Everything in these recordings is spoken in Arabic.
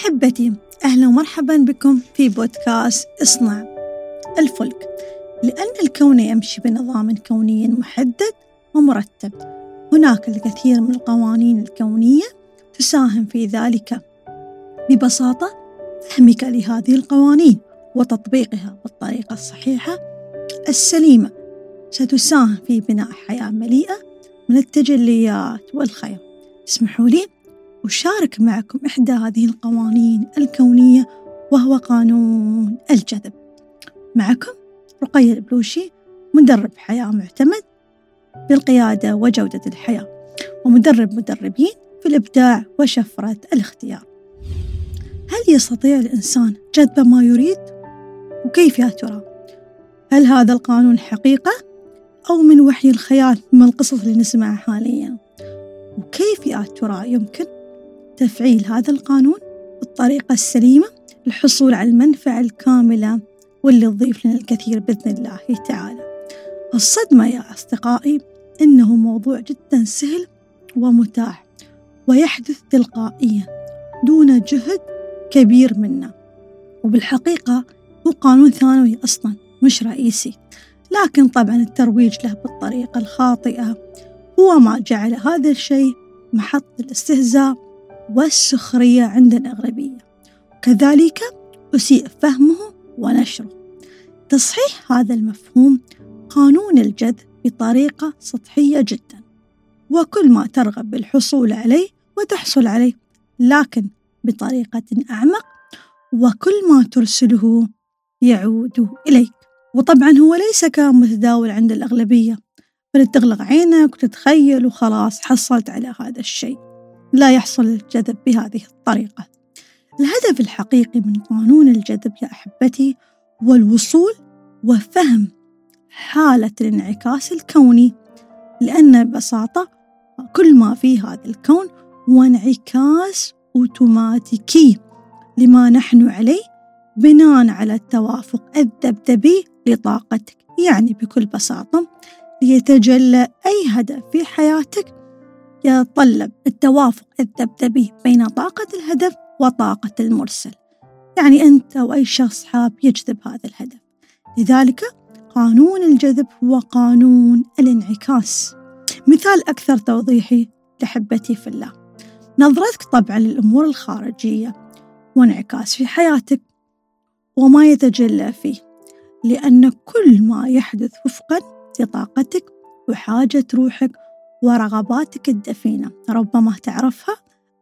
أحبتي أهلا ومرحبا بكم في بودكاست إصنع الفلك. لأن الكون يمشي بنظام كوني محدد ومرتب هناك الكثير من القوانين الكونية تساهم في ذلك. ببساطة فهمك لهذه القوانين وتطبيقها بالطريقة الصحيحة السليمة. ستساهم في بناء حياة مليئة من التجليات والخير. اسمحوا لي أشارك معكم إحدى هذه القوانين الكونية وهو قانون الجذب معكم رقية البلوشي مدرب حياة معتمد بالقيادة وجودة الحياة ومدرب مدربين في الإبداع وشفرة الاختيار هل يستطيع الإنسان جذب ما يريد؟ وكيف يا ترى؟ هل هذا القانون حقيقة أو من وحي الخيال من القصص اللي نسمعها حاليا؟ وكيف يا ترى يمكن تفعيل هذا القانون بالطريقة السليمة للحصول على المنفعة الكاملة واللي تضيف لنا الكثير بإذن الله تعالى. الصدمة يا أصدقائي إنه موضوع جدا سهل ومتاح ويحدث تلقائيا دون جهد كبير منا. وبالحقيقة هو قانون ثانوي أصلا مش رئيسي. لكن طبعا الترويج له بالطريقة الخاطئة. هو ما جعل هذا الشيء محط الاستهزاء والسخرية عند الأغلبية. كذلك أسيء فهمه ونشره. تصحيح هذا المفهوم قانون الجذب بطريقة سطحية جدا. وكل ما ترغب بالحصول عليه وتحصل عليه لكن بطريقة أعمق وكل ما ترسله يعود إليك. وطبعا هو ليس كان متداول عند الأغلبية بل تغلق عينك وتتخيل وخلاص حصلت على هذا الشيء. لا يحصل الجذب بهذه الطريقة. الهدف الحقيقي من قانون الجذب يا أحبتي هو الوصول وفهم حالة الانعكاس الكوني لأن ببساطة كل ما في هذا الكون هو انعكاس أوتوماتيكي لما نحن عليه بناء على التوافق الذبذبي لطاقتك. يعني بكل بساطة ليتجلى أي هدف في حياتك يتطلب التوافق الذبذبي بين طاقة الهدف وطاقة المرسل. يعني أنت أو أي شخص حاب يجذب هذا الهدف. لذلك قانون الجذب هو قانون الانعكاس. مثال أكثر توضيحي لحبتي في الله. نظرتك طبعا للأمور الخارجية وانعكاس في حياتك وما يتجلى فيه لأن كل ما يحدث وفقا لطاقتك وحاجة روحك ورغباتك الدفينة ربما تعرفها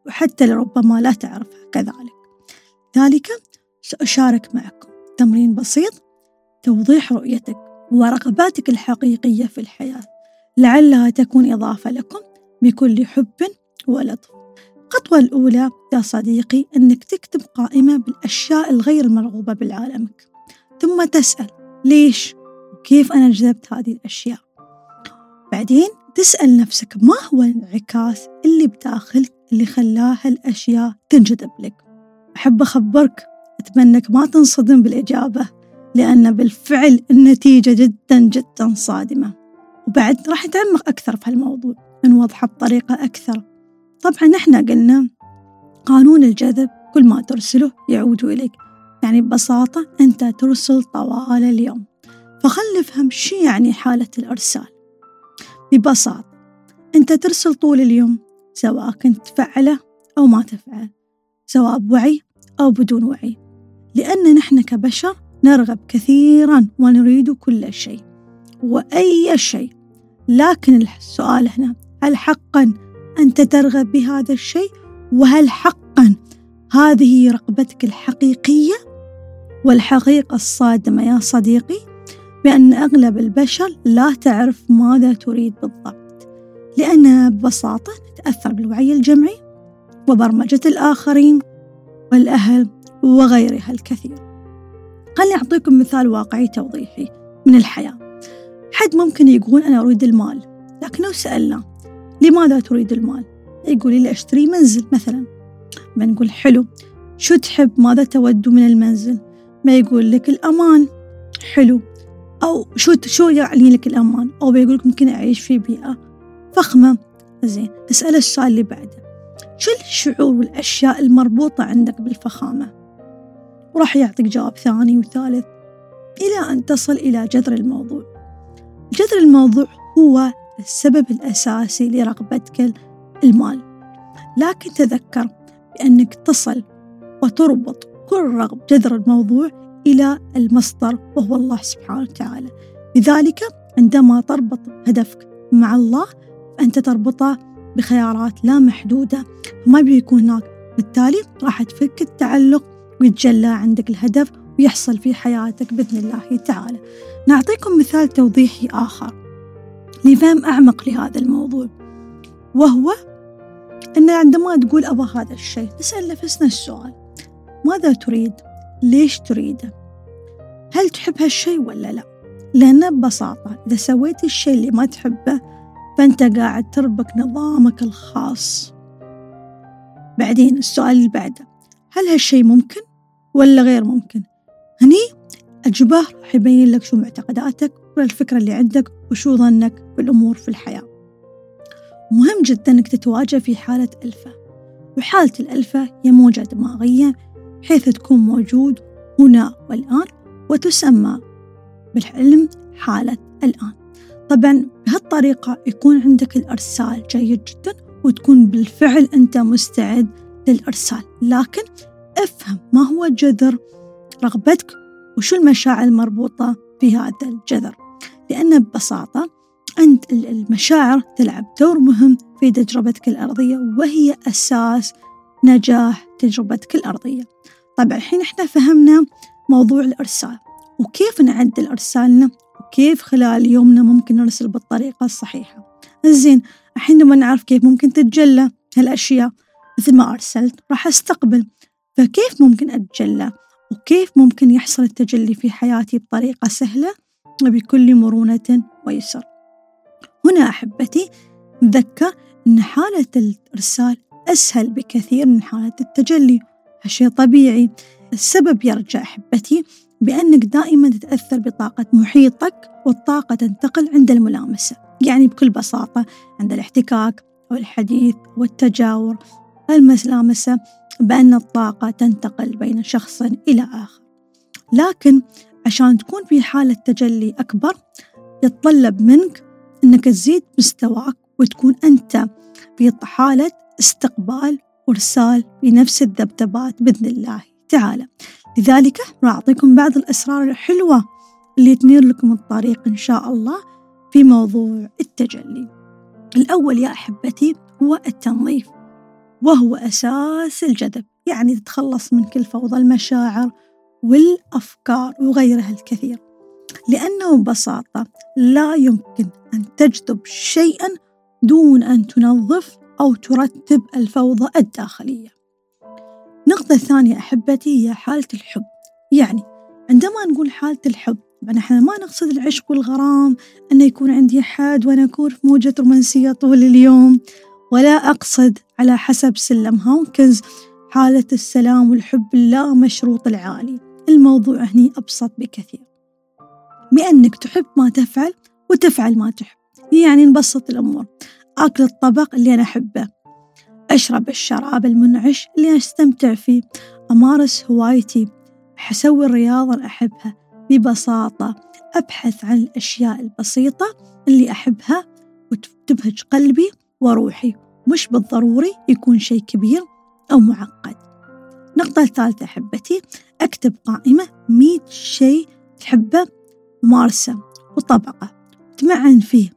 وحتى لربما لا تعرفها كذلك. ذلك سأشارك معكم. تمرين بسيط توضيح رؤيتك ورغباتك الحقيقية في الحياة. لعلها تكون إضافة لكم بكل حب ولطف. الخطوة الأولى يا صديقي أنك تكتب قائمة بالأشياء الغير المرغوبة بعالمك ثم تسأل ليش؟ وكيف أنا جذبت هذه الأشياء؟ بعدين تسأل نفسك ما هو الانعكاس اللي بداخلك اللي خلاها الأشياء تنجذب لك؟ أحب أخبرك أتمنىك ما تنصدم بالإجابة لأن بالفعل النتيجة جدا جدا صادمة. وبعد راح نتعمق أكثر في هالموضوع نوضحه بطريقة أكثر. طبعا إحنا قلنا قانون الجذب كل ما ترسله يعود إليك. يعني ببساطة أنت ترسل طوال اليوم. فخل نفهم شو يعني حالة الإرسال. ببساطة أنت ترسل طول اليوم سواء كنت تفعله أو ما تفعل سواء بوعي أو بدون وعي لأن نحن كبشر نرغب كثيرا ونريد كل شيء وأي شيء لكن السؤال هنا هل حقا أنت ترغب بهذا الشيء؟ وهل حقا هذه رغبتك الحقيقية؟ والحقيقة الصادمة يا صديقي بأن أغلب البشر لا تعرف ماذا تريد بالضبط لأنها ببساطة تتأثر بالوعي الجمعي وبرمجة الآخرين والأهل وغيرها الكثير. خليني أعطيكم مثال واقعي توضيحي من الحياة. حد ممكن يقول أنا أريد المال لكن لو سألنا لماذا تريد المال؟ يقول لي أشتري منزل مثلا. ما نقول حلو شو تحب؟ ماذا تود من المنزل؟ ما يقول لك الأمان حلو. أو شو شو يعني لك الأمان؟ أو بيقول لك ممكن أعيش في بيئة فخمة. زين اسأل السؤال اللي بعده. شو الشعور والأشياء المربوطة عندك بالفخامة؟ وراح يعطيك جواب ثاني وثالث. إلى أن تصل إلى جذر الموضوع. جذر الموضوع هو السبب الأساسي لرغبتك المال. لكن تذكر بأنك تصل وتربط كل رغب جذر الموضوع إلى المصدر وهو الله سبحانه وتعالى. لذلك عندما تربط هدفك مع الله فأنت تربطه بخيارات لا محدودة ما بيكون هناك. بالتالي راح تفك التعلق ويتجلى عندك الهدف ويحصل في حياتك بإذن الله تعالى. نعطيكم مثال توضيحي آخر لفهم أعمق لهذا الموضوع وهو أن عندما تقول أبا هذا الشيء نسأل نفسنا السؤال ماذا تريد؟ ليش تريده؟ هل تحب هالشيء ولا لا؟ لأن ببساطة إذا سويت الشيء اللي ما تحبه فأنت قاعد تربك نظامك الخاص بعدين السؤال اللي بعده هل هالشيء ممكن ولا غير ممكن؟ هني الجباه راح يبين لك شو معتقداتك والفكرة اللي عندك وشو ظنك بالأمور في الحياة مهم جدا أنك تتواجه في حالة ألفة وحالة الألفة هي موجة دماغية بحيث تكون موجود هنا والآن وتسمى بالعلم حالة الآن. طبعا بهالطريقة يكون عندك الإرسال جيد جدا وتكون بالفعل أنت مستعد للإرسال. لكن افهم ما هو جذر رغبتك وشو المشاعر المربوطة في هذا الجذر. لأن ببساطة أنت المشاعر تلعب دور مهم في تجربتك الأرضية وهي أساس نجاح تجربتك الأرضية طبعا الحين إحنا فهمنا موضوع الإرسال وكيف نعدل إرسالنا وكيف خلال يومنا ممكن نرسل بالطريقة الصحيحة. زين الحين لما نعرف كيف ممكن تتجلى هالأشياء. مثل ما أرسلت راح أستقبل فكيف ممكن أتجلى وكيف ممكن يحصل التجلي في حياتي بطريقة سهلة وبكل مرونة ويسر. هنا أحبتي نذكر أن حالة الإرسال أسهل بكثير من حالة التجلي. هالشيء طبيعي. السبب يرجع أحبتي بأنك دائما تتأثر بطاقة محيطك والطاقة تنتقل عند الملامسة. يعني بكل بساطة عند الاحتكاك أو الحديث والتجاور. الملامسة بأن الطاقة تنتقل بين شخص إلى آخر. لكن عشان تكون في حالة تجلي أكبر يتطلب منك أنك تزيد مستواك وتكون أنت في حالة استقبال وإرسال بنفس الذبذبات بإذن الله. تعالى. لذلك راح أعطيكم بعض الأسرار الحلوة اللي تنير لكم الطريق إن شاء الله في موضوع التجلي. الأول يا أحبتي هو التنظيف وهو أساس الجذب. يعني تتخلص من كل فوضى المشاعر والأفكار وغيرها الكثير. لأنه ببساطة لا يمكن أن تجذب شيئا دون أن تنظف أو ترتب الفوضى الداخلية. النقطة الثانية أحبتي هي حالة الحب. يعني عندما نقول حالة الحب إحنا ما نقصد العشق والغرام أن يكون عندي حد وأنا أكون في موجة رومانسية طول اليوم. ولا أقصد على حسب سلم هاوكنز حالة السلام والحب اللا مشروط العالي. الموضوع هني أبسط بكثير. بأنك تحب ما تفعل وتفعل ما تحب. يعني نبسط الأمور. أكل الطبق اللي أنا أحبه. أشرب الشراب المنعش اللي أستمتع فيه. أمارس هوايتي. أسوي الرياضة اللي أحبها. ببساطة أبحث عن الأشياء البسيطة اللي أحبها وتبهج قلبي وروحي. مش بالضروري يكون شيء كبير أو معقد. النقطة الثالثة أحبتي أكتب قائمة مية شيء تحبه. ممارسة وطبقة. تمعن فيه.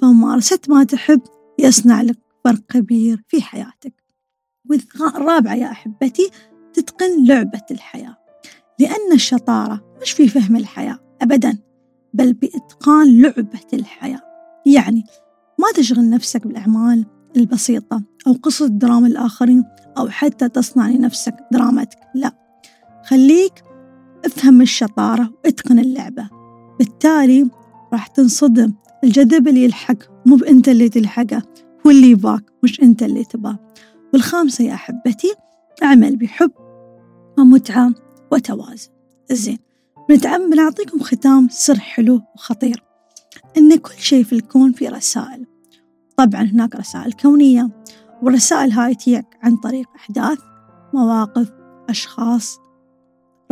فممارسة ما تحب يصنع لك فرق كبير في حياتك. والرابعة يا أحبتي تتقن لعبة الحياة. لأن الشطارة مش في فهم الحياة أبدا بل بإتقان لعبة الحياة. يعني ما تشغل نفسك بالأعمال البسيطة أو قصة دراما الآخرين أو حتى تصنع لنفسك درامتك لا. خليك افهم الشطارة وإتقن اللعبة. بالتالي راح تنصدم. الجذب اللي يلحق مو بأنت اللي تلحقه واللي يباك مش أنت اللي تباه. والخامسة يا أحبتي أعمل بحب ومتعة وتوازن. زين بنختم بنعطيكم ختام سر حلو وخطير. إن كل شيء في الكون في رسائل. طبعا هناك رسائل كونية والرسائل هاي تجيك عن طريق أحداث مواقف أشخاص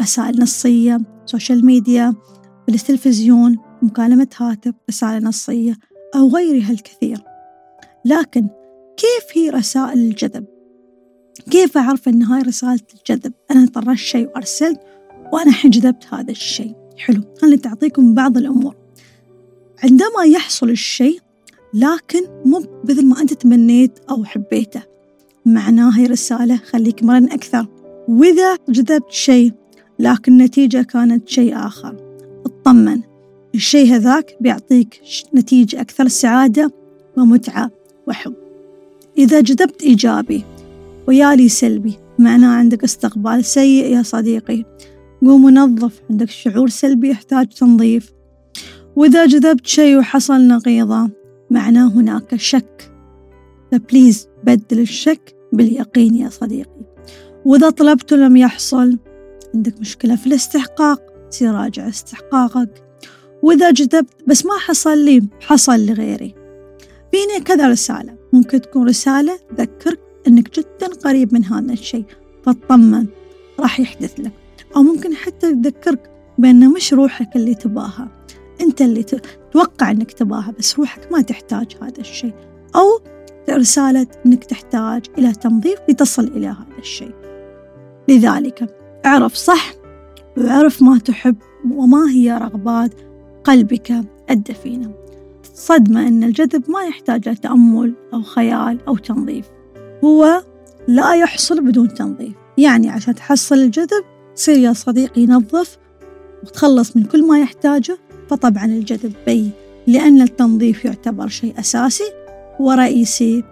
رسائل نصية social media التلفزيون مكالمة هاتف رسالة نصية أو غيرها الكثير. لكن كيف هي رسائل الجذب؟ كيف أعرف أن هاي رسالة الجذب؟ أنا طرشت شيء وأرسلت وأنا الحين جذبت هذا الشيء. حلو خليني تعطيكم بعض الأمور. عندما يحصل الشيء لكن مو مثل ما أنت تمنيت أو حبيته. معناه هي رسالة خليك مرن أكثر. وإذا جذبت شيء لكن النتيجة كانت شيء آخر. اطمن. الشيء هذاك بيعطيك نتيجة أكثر سعادة ومتعة وحب. إذا جذبت إيجابي ويالي سلبي معناه عندك استقبال سيء يا صديقي. قوم ونظف عندك شعور سلبي يحتاج تنظيف. وإذا جذبت شيء وحصل نقيضة معناه هناك شك. فبليز بدل الشك باليقين يا صديقي. وإذا طلبته لم يحصل عندك مشكلة في الاستحقاق تصير راجع استحقاقك. وإذا جذبت بس ما حصل لي حصل لغيري. فيني كذا رسالة. ممكن تكون رسالة تذكرك أنك جدا قريب من هذا الشيء. فاطمن راح يحدث لك. أو ممكن حتى تذكرك بأن مش روحك اللي تباها. أنت اللي تتوقع أنك تباها بس روحك ما تحتاج هذا الشيء. أو رسالة أنك تحتاج إلى تنظيف لتصل إلى هذا الشيء. لذلك اعرف صح واعرف ما تحب وما هي رغبات قلبك الدفينة. صدمة أن الجذب ما يحتاج لتأمل أو خيال أو تنظيف. هو لا يحصل بدون تنظيف. يعني عشان تحصل الجذب تصير يا صديقي نظف وتخلص من كل ما يحتاجه فطبعا الجذب بي. لأن التنظيف يعتبر شيء أساسي ورئيسي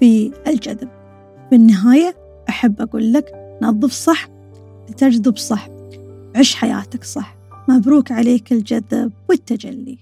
في الجذب. في النهاية أحب أقول لك نظف صح لتجذب صح. عش حياتك صح. مبروك عليك الجذب والتجلي.